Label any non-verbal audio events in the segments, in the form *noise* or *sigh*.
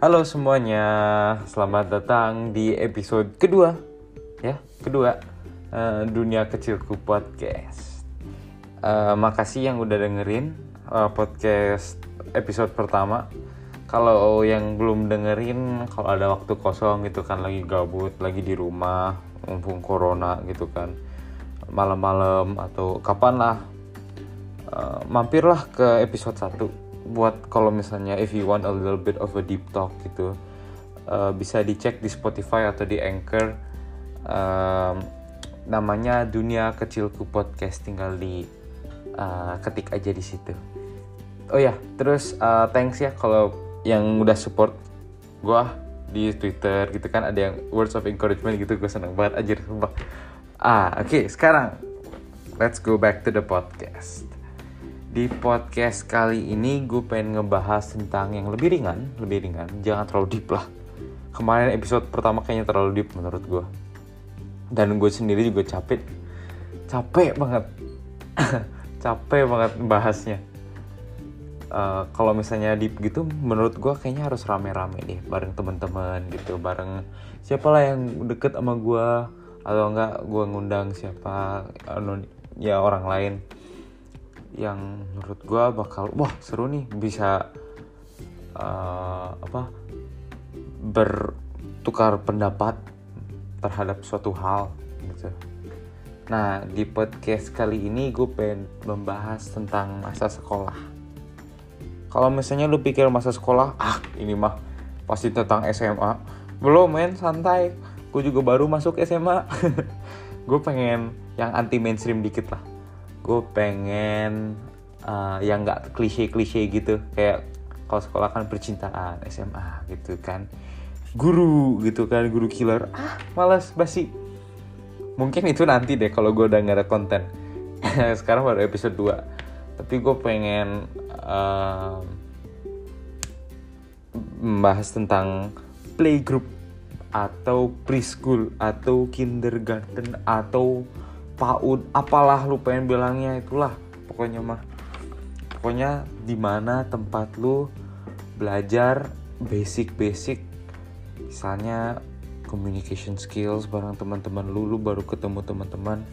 Halo semuanya, selamat datang di episode kedua ya, kedua uh, Dunia Kecilku Podcast. Uh, makasih yang udah dengerin uh, podcast episode pertama. Kalau yang belum dengerin, kalau ada waktu kosong gitu kan lagi gabut, lagi di rumah, mumpung corona gitu kan, malam-malam atau kapan lah, uh, mampirlah ke episode 1 buat kalau misalnya if you want a little bit of a deep talk gitu uh, bisa dicek di Spotify atau di Anchor um, namanya Dunia Kecilku Podcast tinggal di uh, ketik aja di situ. Oh ya, terus uh, thanks ya kalau yang udah support gue di Twitter gitu kan ada yang words of encouragement gitu gue seneng banget aja sumpah. Ah, oke, okay, sekarang let's go back to the podcast. Di podcast kali ini gue pengen ngebahas tentang yang lebih ringan, lebih ringan, jangan terlalu deep lah. Kemarin episode pertama kayaknya terlalu deep menurut gue. Dan gue sendiri juga capek, capek banget, *laughs* capek banget bahasnya. Uh, kalau misalnya deep gitu, menurut gue kayaknya harus rame-rame deh, bareng teman-teman gitu, bareng siapa lah yang deket sama gue, atau enggak gue ngundang siapa, ya orang lain yang menurut gue bakal wah seru nih bisa uh, apa bertukar pendapat terhadap suatu hal gitu. Nah di podcast kali ini gue pengen membahas tentang masa sekolah. Kalau misalnya lu pikir masa sekolah, ah ini mah pasti tentang SMA. Belum men, santai. Gue juga baru masuk SMA. *laughs* gue pengen yang anti mainstream dikit lah gue pengen uh, yang nggak klise-klise gitu kayak kalau sekolah kan percintaan SMA gitu kan. Guru gitu kan guru killer. Ah malas basi. Mungkin itu nanti deh kalau gue udah nggak ada konten. *laughs* Sekarang baru episode 2 tapi gue pengen uh, membahas tentang playgroup atau preschool atau kindergarten atau PAUD apalah lu pengen bilangnya itulah. Pokoknya mah. Pokoknya di mana tempat lu belajar basic-basic. Misalnya communication skills bareng teman-teman lu lu baru ketemu teman-teman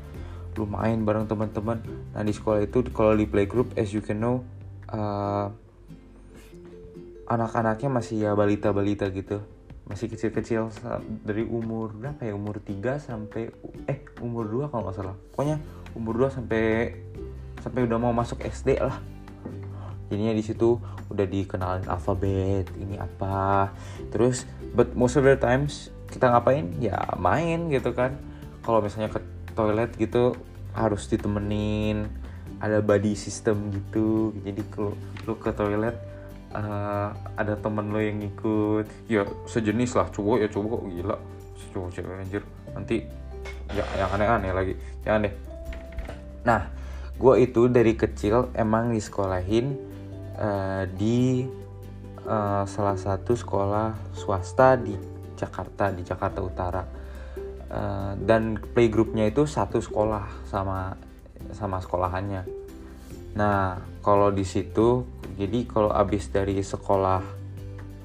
lu main bareng teman-teman. Nah di sekolah itu kalau di playgroup as you can know uh, anak-anaknya masih ya balita-balita gitu masih kecil-kecil dari umur berapa ya? Umur 3 sampai eh umur 2 kalau nggak salah. Pokoknya umur 2 sampai sampai udah mau masuk SD lah. Jadinya di situ udah dikenalin alfabet ini apa. Terus but most of the times kita ngapain? Ya main gitu kan. Kalau misalnya ke toilet gitu harus ditemenin. Ada body system gitu. Jadi kalau lu ke toilet uh, ada temen lo yang ikut ya sejenis lah cowok ya cowok gila. Cowok cewek anjir. Nanti ya yang aneh-aneh lagi. Jangan deh. Nah gue itu dari kecil emang disekolahin uh, di uh, salah satu sekolah swasta di Jakarta di Jakarta Utara. Uh, dan playgroupnya itu satu sekolah sama sama sekolahannya. Nah kalau di situ jadi kalau abis dari sekolah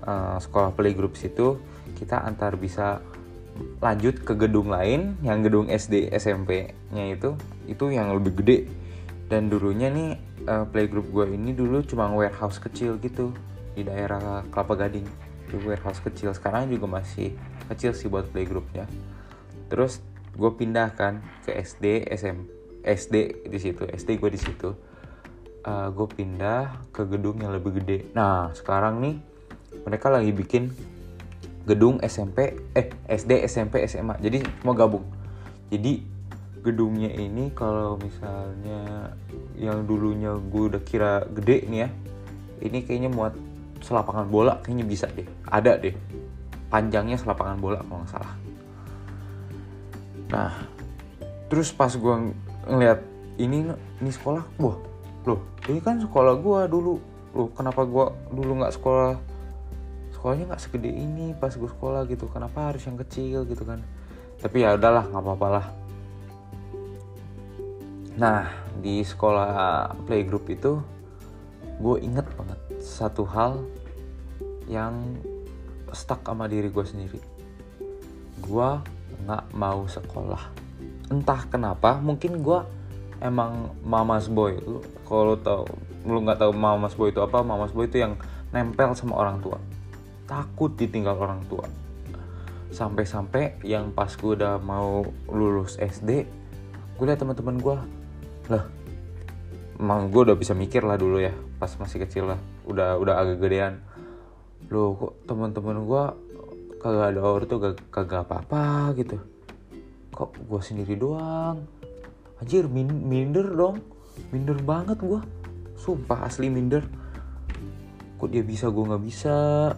uh, sekolah playgroup situ kita antar bisa lanjut ke gedung lain yang gedung SD SMP-nya itu itu yang lebih gede. Dan dulunya nih uh, playgroup gue ini dulu cuma warehouse kecil gitu di daerah Kelapa Gading. Di warehouse kecil sekarang juga masih kecil sih buat playgroupnya. Terus gue pindahkan ke SD SM SD di situ SD gue di situ uh, gue pindah ke gedung yang lebih gede. Nah sekarang nih mereka lagi bikin gedung SMP, eh SD, SMP, SMA. Jadi mau gabung. Jadi gedungnya ini kalau misalnya yang dulunya gue udah kira gede nih ya, ini kayaknya muat selapangan bola kayaknya bisa deh. Ada deh. Panjangnya selapangan bola kalau nggak salah. Nah, terus pas gue ngeliat ini ini sekolah, wah loh ini kan sekolah gue dulu. Loh kenapa gue dulu nggak sekolah? Sekolahnya nggak segede ini pas gue sekolah gitu. Kenapa harus yang kecil gitu kan? Tapi ya udahlah nggak apa-apa lah. Nah di sekolah playgroup itu gue inget banget satu hal yang stuck sama diri gue sendiri. Gue nggak mau sekolah. Entah kenapa mungkin gue emang mamas boy lu kalau tau lu nggak tahu mamas boy itu apa mamas boy itu yang nempel sama orang tua. Takut ditinggal orang tua. Sampai-sampai yang pas gue udah mau lulus SD gue liat teman-teman gue lah emang gue udah bisa mikir lah dulu ya pas masih kecil lah udah udah agak gedean. Lo kok teman-teman gue kagak ada orang tuh kagak apa-apa gitu. Kok gue sendiri doang anjir min minder dong. Minder banget gue sumpah asli minder. Kok dia bisa gue nggak bisa.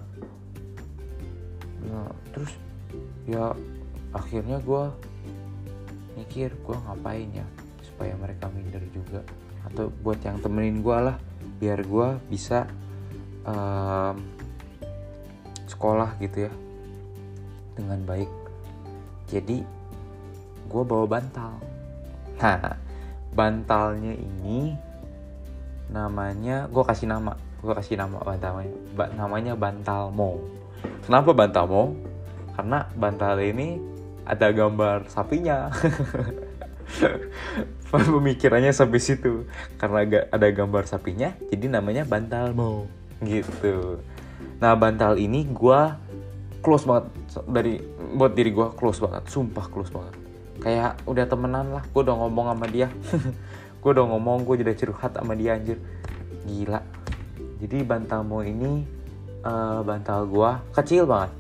Nah terus ya akhirnya gue mikir gue ngapain ya supaya mereka minder juga? Atau buat yang temenin gue lah biar gue bisa um, sekolah gitu ya dengan baik. Jadi gue bawa bantal nah *laughs* bantalnya ini namanya gue kasih nama gue kasih nama bantalnya ba namanya bantal mo kenapa bantal mo karena bantal ini ada gambar sapinya. *laughs* Pemikirannya sampai situ. Karena ada gambar sapinya jadi namanya bantal mo gitu. Nah bantal ini gue close banget. Dari buat diri gue close banget. Sumpah close banget kayak udah temenan lah gue udah ngomong sama dia. *laughs* Gue udah ngomong gue jadi curhat sama dia anjir. Gila. Jadi bantal mo ini uh, bantal gue kecil banget.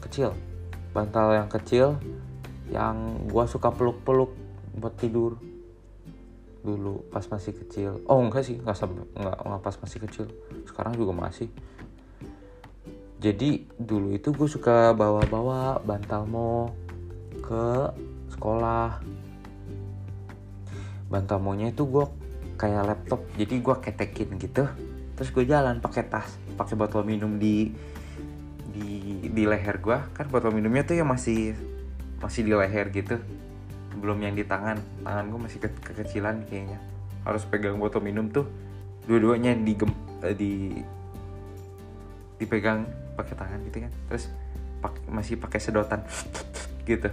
Kecil. Bantal yang kecil yang gue suka peluk-peluk buat tidur. Dulu pas masih kecil. Oh enggak sih nggak sampai nggak nggak pas masih kecil. Sekarang juga masih. Jadi dulu itu gue suka bawa-bawa bantal mo ke sekolah. Bantal monya itu gue kayak laptop jadi gue ketekin gitu. Terus gue jalan pakai tas pakai botol minum di di di leher gue kan botol minumnya tuh yang masih masih di leher gitu. Belum yang di tangan. Tangan gue masih ke kekecilan kayaknya. Harus pegang botol minum tuh dua-duanya di eh, di dipegang pakai tangan gitu kan. Terus pake, masih pakai sedotan *laughs* gitu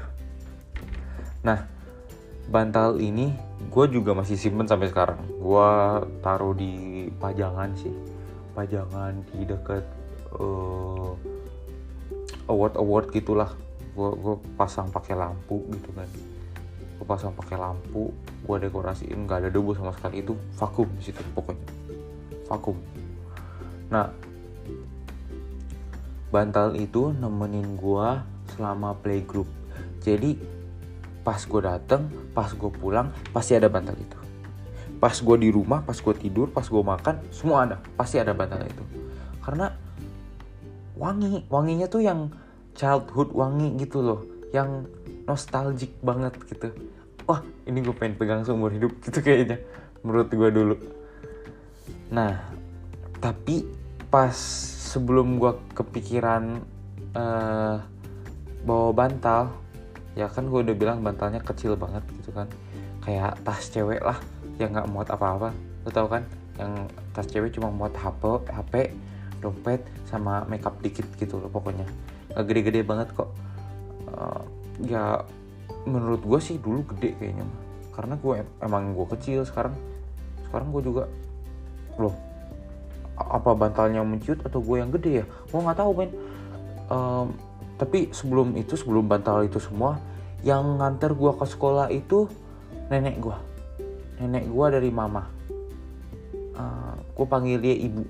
nah bantal ini gue juga masih simpen sampai sekarang. Gue taruh di pajangan sih. Pajangan di deket uh, award award gitulah. Gue gue pasang pakai lampu gitu kan. Gue pasang pakai lampu gue dekorasiin nggak ada debu sama sekali. Itu vakum di situ pokoknya. Vakum. Nah bantal itu nemenin gue selama playgroup. Jadi pas gue dateng pas gue pulang pasti ada bantal itu. Pas gue di rumah pas gue tidur pas gue makan semua ada. Pasti ada bantal itu. Karena wangi wanginya tuh yang childhood wangi gitu loh. Yang nostalgic banget gitu. Wah ini gue pengen pegang seumur hidup *laughs* gitu kayaknya menurut gue dulu. Nah tapi pas sebelum gue kepikiran uh, bawa bantal ya kan gue udah bilang bantalnya kecil banget gitu kan. Kayak tas cewek lah yang nggak muat apa-apa. Lo tau kan? Yang tas cewek cuma muat HP HP dompet sama makeup dikit gitu loh pokoknya. Gede-gede banget kok. Uh, ya menurut gue sih dulu gede kayaknya karena gue emang gue kecil sekarang. Sekarang gue juga loh apa bantalnya menciut atau gue yang gede ya? Gue nggak tahu men. Um, tapi sebelum itu sebelum bantal itu semua yang nganter gue ke sekolah itu nenek gue nenek gue dari mama. Uh, eh, gue panggil dia ibu.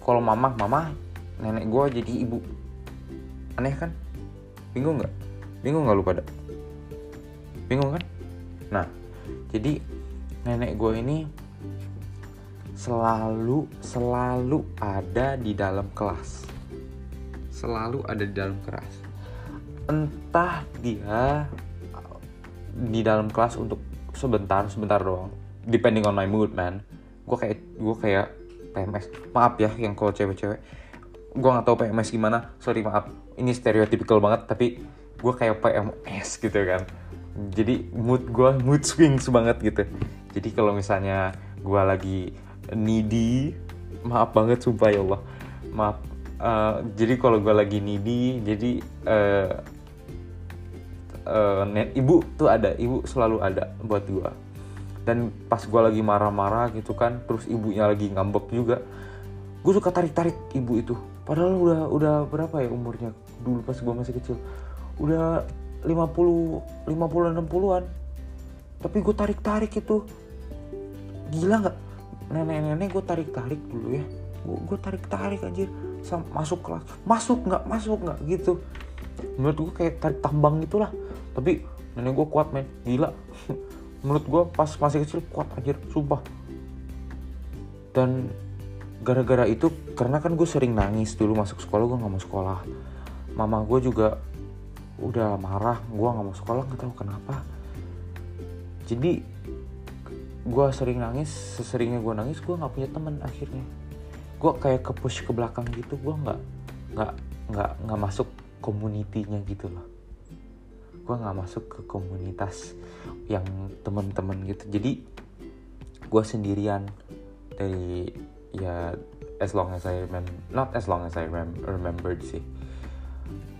Kalau mama mama nenek gue jadi ibu. Aneh kan? Bingung nggak? Bingung nggak lu pada? Bingung kan? Nah jadi nenek gue ini selalu selalu ada di dalam kelas selalu ada di dalam kelas entah dia di dalam kelas untuk sebentar sebentar doang. Depending on my mood man. Gue kayak gue kayak PMS maaf ya yang kalau cewek-cewek. Gue nggak tahu PMS gimana. Sorry maaf. Ini stereotypical banget tapi gue kayak PMS gitu kan. Jadi mood gue mood swings banget gitu. Jadi kalau misalnya gue lagi needy maaf banget sumpah ya Allah. Maaf uh, jadi kalau gue lagi needy jadi uh, uh, ibu tuh ada ibu selalu ada buat gue dan pas gue lagi marah-marah gitu kan terus ibunya lagi ngambek juga gue suka tarik-tarik ibu itu. Padahal udah udah berapa ya umurnya? Dulu pas gue masih kecil. Udah 50 50 60-an tapi gue tarik-tarik itu. Gila nggak? Nenek-nenek gue tarik-tarik dulu ya. Gue tarik-tarik anjir masuk kelas. Masuk nggak? Masuk nggak? Gitu. Menurut gue kayak tarik tambang gitulah. Tapi nenek gue kuat men. Gila. *laughs* Menurut gue pas masih kecil kuat anjir. Sumpah. Dan gara-gara itu karena kan gue sering nangis dulu masuk sekolah gue nggak mau sekolah. Mama gue juga udah marah gue nggak mau sekolah nggak tahu kenapa. Jadi gue sering nangis seseringnya gue nangis gue nggak punya teman akhirnya gue kayak ke push ke belakang gitu gue nggak nggak nggak nggak masuk komunitinya gitu loh. Gue nggak masuk ke komunitas yang teman-teman gitu. Jadi gue sendirian dari ya as long as I remember not as long as I rem remembered sih.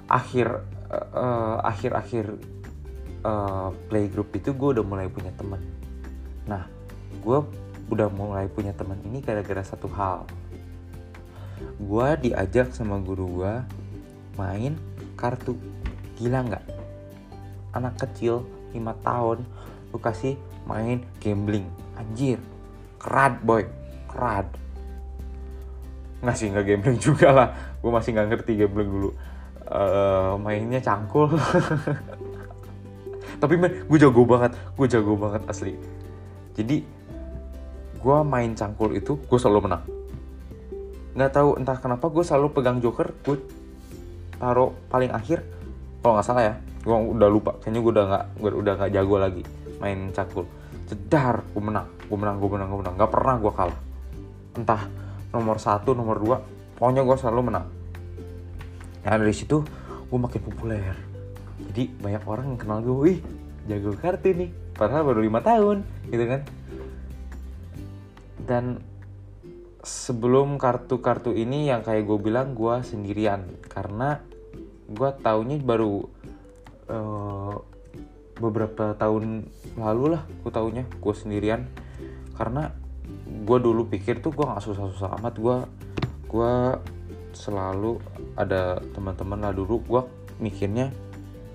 Akhir uh, akhir-akhir uh, playgroup itu gue udah mulai punya teman nah gue udah mulai punya teman ini gara-gara satu hal gue diajak sama guru gue main kartu gila nggak? Anak kecil 5 tahun lu kasih main gambling. Anjir kerad boy kerad nggak sih nggak gambling *laughs* juga lah. Gue masih nggak ngerti gambling dulu. Uh, mainnya cangkul. *laughs* Tapi gue jago banget gue jago banget asli. Jadi gue main cangkul itu gue selalu menang nggak tahu entah kenapa gue selalu pegang joker gue taruh paling akhir. Kalau nggak salah ya gue udah lupa. Kayaknya gue udah nggak gue udah nggak jago lagi main cangkul cedar gue menang gue menang gue menang gue menang. Nggak pernah gue kalah. Entah nomor satu nomor dua pokoknya gue selalu menang. Nah dari situ gue makin populer. Jadi banyak orang yang kenal gue wih jago kartu nih padahal baru lima tahun gitu kan. Dan sebelum kartu-kartu ini yang kayak gue bilang gue sendirian. Karena gue taunya baru uh, beberapa tahun lalu lah gue taunya gue sendirian. Karena gue dulu pikir tuh gue nggak susah-susah amat. Gue gue selalu ada teman-teman lah dulu. Gue mikirnya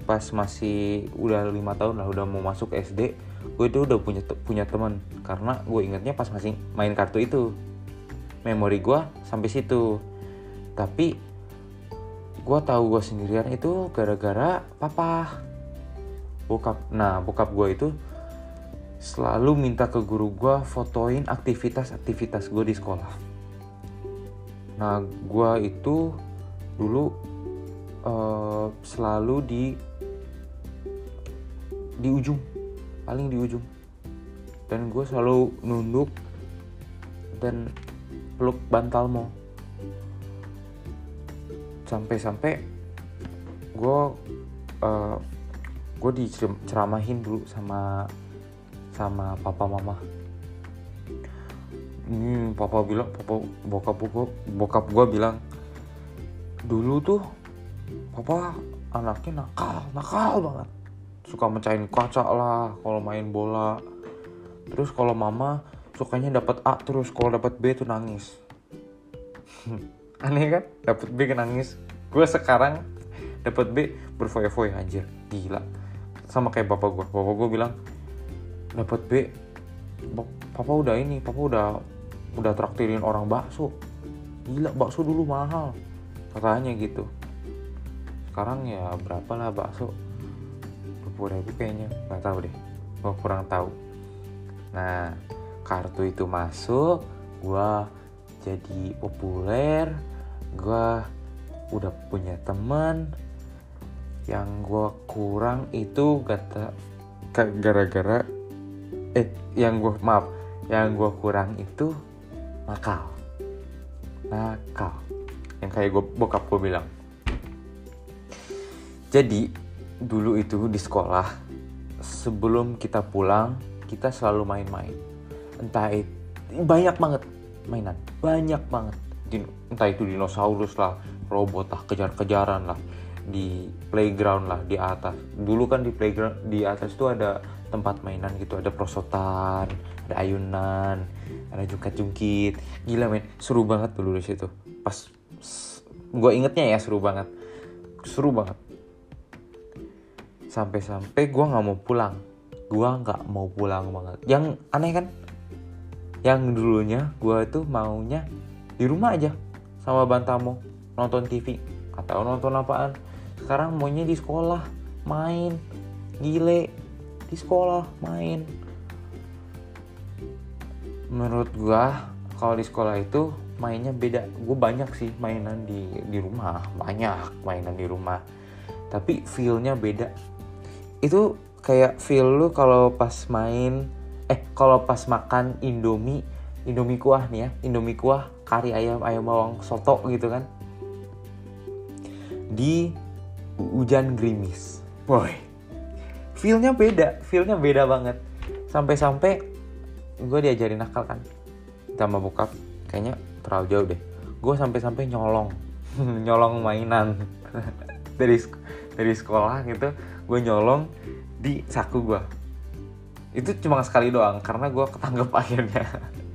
pas masih udah lima tahun lah udah mau masuk SD gue itu udah punya punya teman. Karena gue ingetnya pas masih main kartu itu memori gue sampai situ. Tapi gue tahu gue sendirian itu gara-gara papa bokap nah bokap gue itu selalu minta ke guru gue fotoin aktivitas-aktivitas gue di sekolah. Nah gue itu dulu uh, selalu di di ujung paling di ujung. Dan gue selalu nunduk dan peluk bantalmu sampai-sampai gue uh, gue diceramahin dulu sama sama papa mama. Hmm, papa bilang papa bokap gue bokap gue bilang dulu tuh papa anaknya nakal nakal banget. Suka mecahin kaca lah kalau main bola. Terus kalau mama sukanya dapat A terus kalau dapat B tuh nangis. *laughs* Aneh kan? Dapat B kan nangis. Gue sekarang dapat B berfoya-foya anjir. Gila. Sama kayak bapak gue bapak gue bilang dapat B papa udah ini papa udah udah traktirin orang bakso. Gila bakso dulu mahal. Katanya gitu. Sekarang ya berapa lah bakso? 20 ribu kayaknya. Nggak tahu deh. Gue kurang tahu. Nah kartu itu masuk gue jadi populer gue udah punya teman. Yang gue kurang itu kata gara-gara eh yang gue maaf yang gue kurang itu nakal. Nakal. Yang kayak gue bokap gue bilang. Jadi dulu itu di sekolah sebelum kita pulang kita selalu main-main entah itu banyak banget mainan banyak banget. Entah itu dinosaurus lah robot lah kejar-kejaran lah di playground lah di atas. Dulu kan di playground di atas tuh ada tempat mainan gitu ada prosotan ada ayunan ada jungkit-jungkit. Gila men seru banget dulu di situ. Pas gue ingetnya ya seru banget. Seru banget. Sampai-sampai gue nggak mau pulang. Gue nggak mau pulang banget. Yang aneh kan yang dulunya gue itu maunya di rumah aja sama Bantamo nonton TV atau nonton apaan. Sekarang maunya di sekolah main gile di sekolah main. Menurut gua kalau di sekolah itu mainnya beda. Gue banyak sih mainan di di rumah banyak mainan di rumah. Tapi feelnya beda. Itu kayak feel lu kalau pas main eh kalau pas makan indomie indomie kuah nih ya indomie kuah kari ayam ayam bawang soto gitu kan di hujan gerimis. Boy, feelnya beda, feelnya beda banget. Sampai-sampai gue diajarin nakal kan, sama bokap, kayaknya terlalu jauh deh. Gue sampai-sampai nyolong, *laughs* nyolong mainan *laughs* dari dari sekolah gitu, gue nyolong di saku gue. Itu cuma sekali doang, karena gue ketangkep *laughs* akhirnya.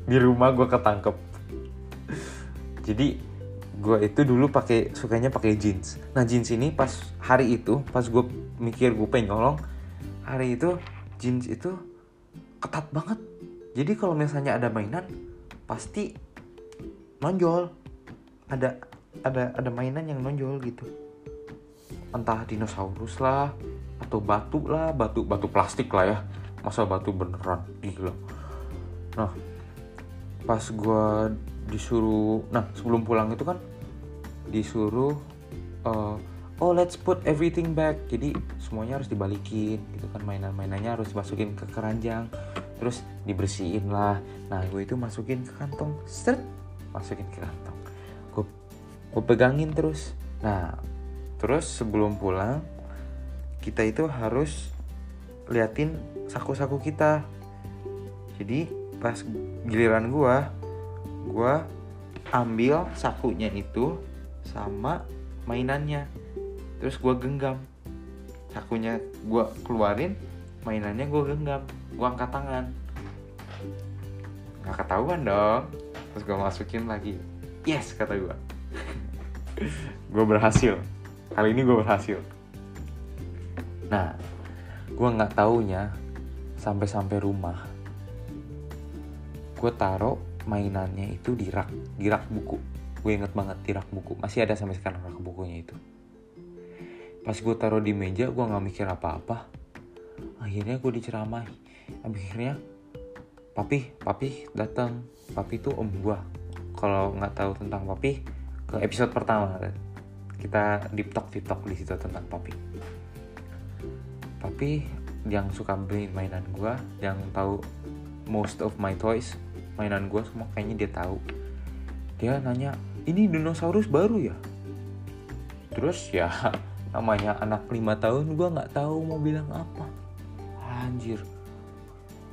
Di rumah gue ketangkep. Jadi gue itu dulu pakai sukanya pakai jeans. Nah jeans ini pas hari itu pas gue mikir gue pengen nyolong hari itu jeans itu ketat banget. Jadi kalau misalnya ada mainan pasti nonjol. Ada ada ada mainan yang nonjol gitu. Entah dinosaurus lah atau batu lah batu batu plastik lah ya masa batu beneran? Gila nah pas gue disuruh nah sebelum pulang itu kan disuruh uh, oh let's put everything back. Jadi semuanya harus dibalikin gitu kan. Mainan-mainannya harus dimasukin ke keranjang. Terus dibersihin lah. Nah gue itu masukin ke kantong. Set masukin ke kantong. Gue gue pegangin terus. Nah terus sebelum pulang kita itu harus liatin saku-saku kita. Jadi pas giliran gue gue ambil sakunya itu sama mainannya. Terus gue genggam. Sakunya gue keluarin mainannya gue genggam. Gue angkat tangan. Nggak ketahuan dong. Terus gue masukin lagi. Yes kata gue *laughs* gue berhasil. Kali ini gue berhasil. Nah gue nggak taunya sampai-sampai rumah gue taruh mainannya itu di rak di rak buku. Gue inget banget di rak buku. Masih ada sampai sekarang rak bukunya itu. Pas gue taruh di meja gue nggak mikir apa-apa. Akhirnya gue diceramahi. Akhirnya papi papi datang papi tuh om gue kalau nggak tahu tentang papi ke episode pertama. Kita deep talk deep talk di situ tentang papi papi yang suka beli mainan gue yang tahu most of my toys mainan gue semua kayaknya dia tahu. Dia nanya ini dinosaurus baru ya? Terus ya *laughs* namanya anak lima tahun gue nggak tahu mau bilang apa. Anjir.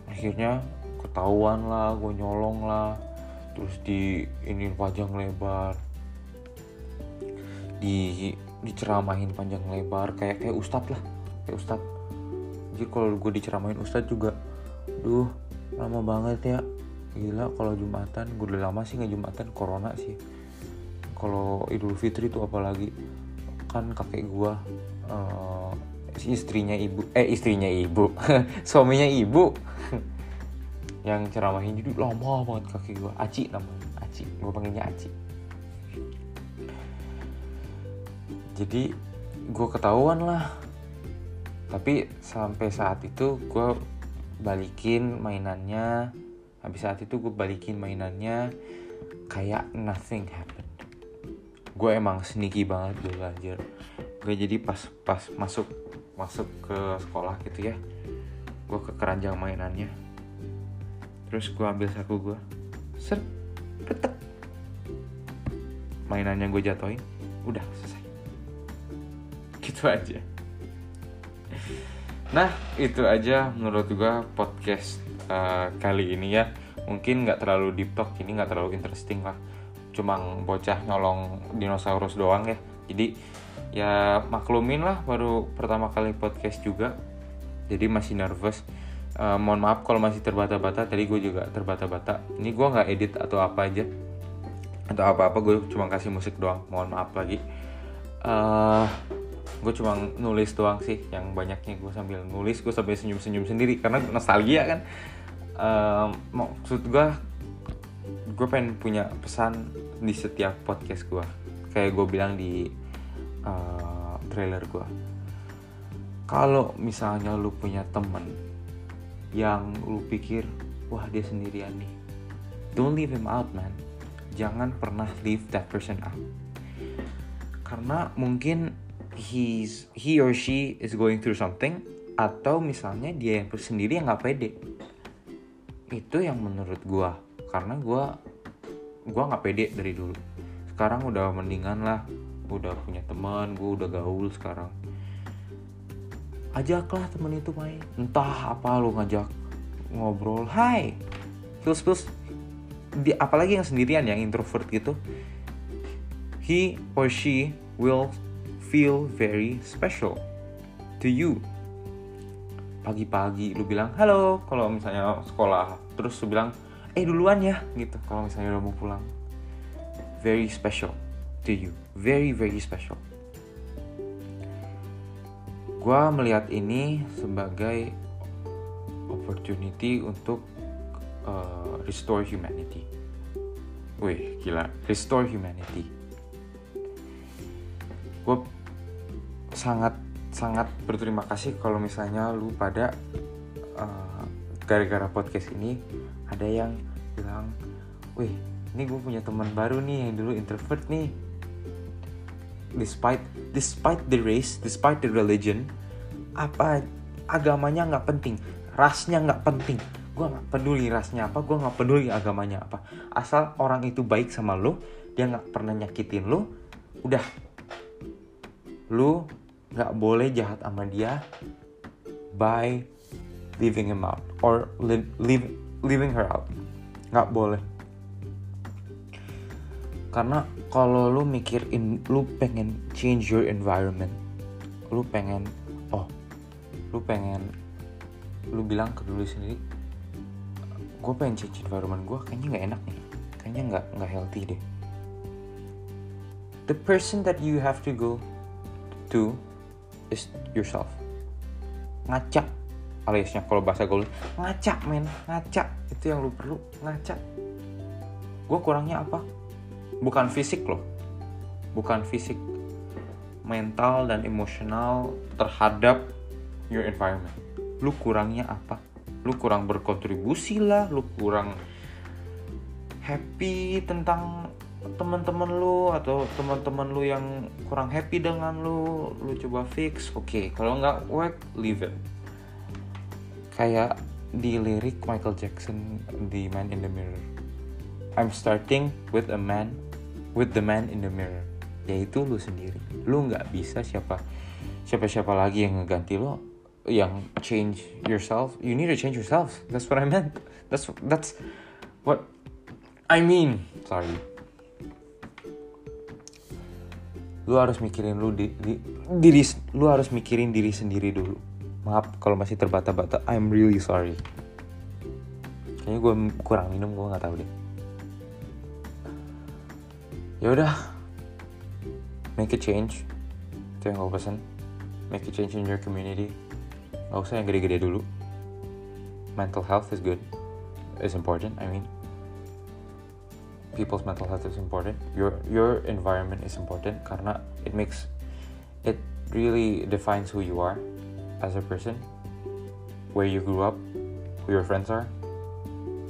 Akhirnya ketahuan lah gue nyolong lah. Terus di ini panjang lebar. Di diceramahin panjang lebar kayak kayak ustadz lah kayak ustadz jadi kalau gue diceramahin ustadz juga duh lama banget ya. Gila kalau jumatan gue udah lama sih nggak jumatan corona sih. Kalau idul fitri itu apalagi kan kakek gue uh, istrinya ibu eh istrinya ibu *laughs* suaminya ibu *laughs* yang ceramahin. Jadi lama banget kakek gue aci namanya aci. Gue panggilnya aci. Jadi gue ketahuan lah tapi sampai saat itu gue balikin mainannya. Habis saat itu gue balikin mainannya kayak nothing happened. Gue emang sneaky banget dulu anjir gue jadi pas pas masuk masuk ke sekolah gitu ya gue ke keranjang mainannya. Terus gue ambil saku gue ser petek mainannya gue jatoin udah selesai. Gitu aja nah itu aja menurut gue podcast uh, kali ini ya. Mungkin nggak terlalu deep talk ini nggak terlalu interesting lah. Cuma bocah nyolong dinosaurus doang ya. Jadi ya maklumin lah baru pertama kali podcast juga. Jadi masih nervous. Uh, mohon maaf kalau masih terbata-bata. Tadi gue juga terbata-bata. Ini gue nggak edit atau apa aja. Atau apa-apa gue cuma kasih musik doang. Mohon maaf lagi. Uh, gue cuma nulis doang sih yang banyaknya gue sambil nulis gue sambil senyum-senyum sendiri karena nostalgia kan. Uh, maksud gue gue pengen punya pesan di setiap podcast gue kayak gue bilang di uh, trailer gue kalau misalnya lu punya temen yang lu pikir wah dia sendirian nih. Don't leave him out man. Jangan pernah leave that person out. Karena mungkin he's he or she is going through something atau misalnya dia yang sendiri yang nggak pede. Itu yang menurut gua. Karena gua gua nggak pede dari dulu. Sekarang udah mendingan lah. Udah punya teman gue udah gaul sekarang. Ajaklah temen itu main. Entah apa lu ngajak ngobrol. Hai! Feels di, apalagi yang sendirian yang introvert gitu. He or she will feel very special to you. Pagi-pagi lu bilang halo kalau misalnya sekolah terus lu bilang eh duluan ya gitu kalau misalnya udah mau pulang. Very special to you. Very very special. Gue melihat ini sebagai opportunity untuk uh, restore humanity. Wih, gila, restore humanity. Gue sangat sangat berterima kasih kalau misalnya lu pada uh, gara-gara podcast ini ada yang bilang, wih, ini gue punya teman baru nih yang dulu introvert nih despite despite the race, despite the religion, apa agamanya nggak penting, rasnya nggak penting. Gue nggak peduli rasnya apa, gue nggak peduli agamanya apa. Asal orang itu baik sama lo, dia nggak pernah nyakitin lo, udah. Lu nggak boleh jahat sama dia by leaving him out or leave, leaving her out. Nggak boleh karena kalau lu mikir in, lu pengen change your environment lu pengen oh lu pengen lu bilang ke dulu sendiri gue pengen change environment gue kayaknya nggak enak nih kayaknya nggak nggak healthy deh the person that you have to go to is yourself. Ngaca aliasnya kalau bahasa gue ngaca men. Ngaca itu yang lu perlu ngaca gue kurangnya apa? Bukan fisik loh. Bukan fisik mental dan emosional terhadap your environment. Lu kurangnya apa? Lu kurang berkontribusi lah lu kurang happy tentang teman-teman lu atau teman-teman lu yang kurang happy dengan lu lu coba fix oke. Okay. kalau nggak work leave it. Kayak di lirik Michael Jackson di Man in the Mirror. I'm starting with a man with the man in the mirror. Yaitu lu sendiri. Lu nggak bisa siapa siapa siapa lagi yang ngeganti lo yang change yourself. You need to change yourself. That's what I meant. That's that's what I mean. Sorry lu harus mikirin lu di, di diri lu harus mikirin diri sendiri dulu. Maaf kalau masih terbata-bata I'm really sorry. Kayaknya gue kurang minum gue nggak tahu deh. Ya udah. Make a change. Itu yang gue pesen. Make a change in your community. Gak usah yang gede-gede dulu. Mental health is good. Is important I mean people's mental health is important. Your your environment is important karena it makes it really defines who you are as a person. Where you grew up who your friends are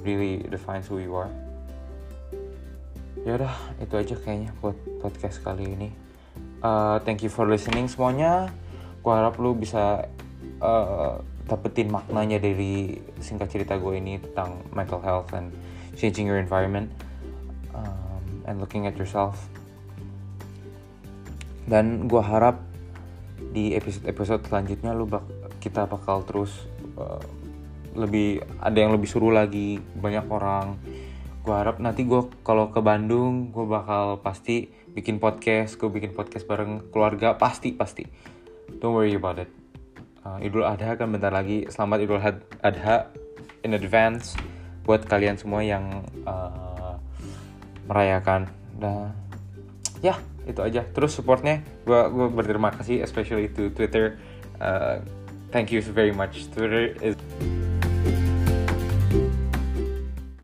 really defines who you are. Ya udah itu aja kayaknya buat podcast kali ini. Uh, thank you for listening semuanya. Gue harap lu bisa uh, dapetin maknanya dari singkat cerita gue ini tentang mental health and changing your environment um, and looking at yourself. Dan gue harap di episode-episode selanjutnya lu bak kita bakal terus uh, lebih ada yang lebih seru lagi banyak orang. Gue harap nanti gue kalau ke Bandung gue bakal pasti bikin podcast gue bikin podcast bareng keluarga pasti pasti. Don't worry about it. Uh, Idul Adha kan bentar lagi. Selamat Idul Adha in advance buat kalian semua yang uh, merayakan. Nah ya itu aja. Terus supportnya gue gue berterima kasih especially to Twitter. Uh, thank you very much. Twitter is